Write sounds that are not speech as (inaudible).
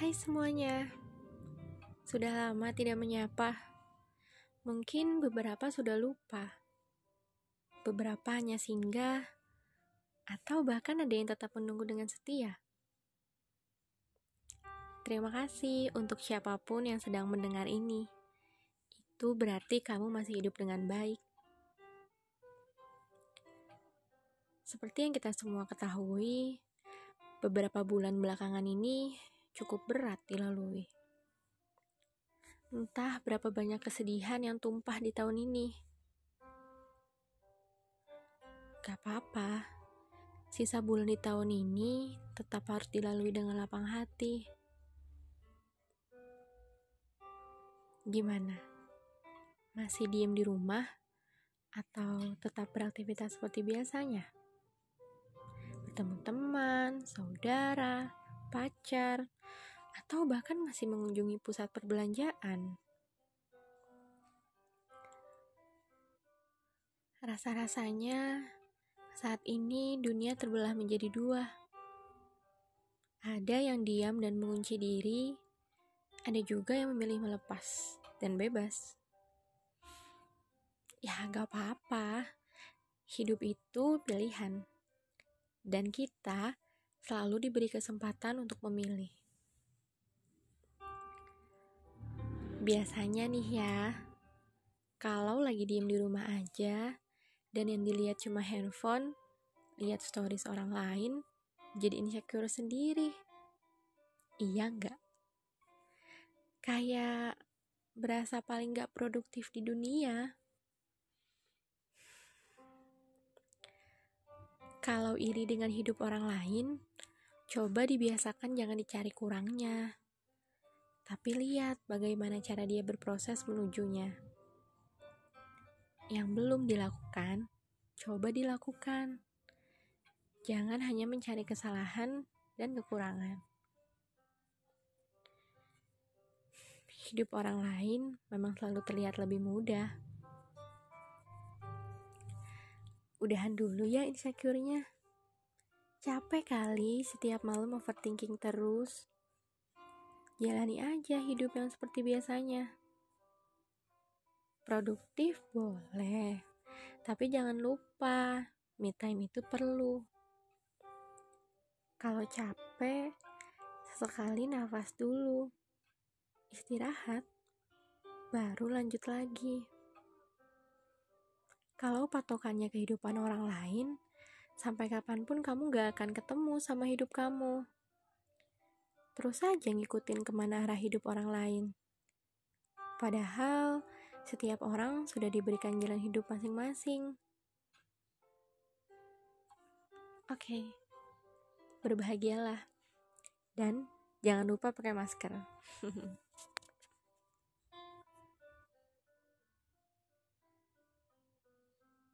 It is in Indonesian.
Hai semuanya, sudah lama tidak menyapa. Mungkin beberapa sudah lupa, beberapa hanya singgah, atau bahkan ada yang tetap menunggu dengan setia. Terima kasih untuk siapa pun yang sedang mendengar ini. Itu berarti kamu masih hidup dengan baik. Seperti yang kita semua ketahui, beberapa bulan belakangan ini cukup berat dilalui. Entah berapa banyak kesedihan yang tumpah di tahun ini. Gak apa-apa, sisa bulan di tahun ini tetap harus dilalui dengan lapang hati. Gimana? Masih diem di rumah? Atau tetap beraktivitas seperti biasanya? Bertemu teman, saudara, pacar, atau bahkan masih mengunjungi pusat perbelanjaan. Rasa-rasanya saat ini dunia terbelah menjadi dua. Ada yang diam dan mengunci diri, ada juga yang memilih melepas dan bebas. Ya, gak apa-apa. Hidup itu pilihan. Dan kita selalu diberi kesempatan untuk memilih. Biasanya nih ya, kalau lagi diem di rumah aja dan yang dilihat cuma handphone, lihat stories orang lain, jadi insecure sendiri. Iya nggak? Kayak berasa paling nggak produktif di dunia. Kalau iri dengan hidup orang lain, coba dibiasakan jangan dicari kurangnya tapi lihat bagaimana cara dia berproses menujunya. Yang belum dilakukan, coba dilakukan. Jangan hanya mencari kesalahan dan kekurangan. Hidup orang lain memang selalu terlihat lebih mudah. Udahan dulu ya insecure-nya. Capek kali setiap malam overthinking terus. Jalani aja hidup yang seperti biasanya. Produktif boleh, tapi jangan lupa me time itu perlu. Kalau capek, sesekali nafas dulu. Istirahat, baru lanjut lagi. Kalau patokannya kehidupan orang lain, sampai kapan pun kamu gak akan ketemu sama hidup kamu terus saja ngikutin ke mana arah hidup orang lain. Padahal, setiap orang sudah diberikan jalan hidup masing-masing. Oke, okay. berbahagialah. Dan jangan lupa pakai masker. (laughs)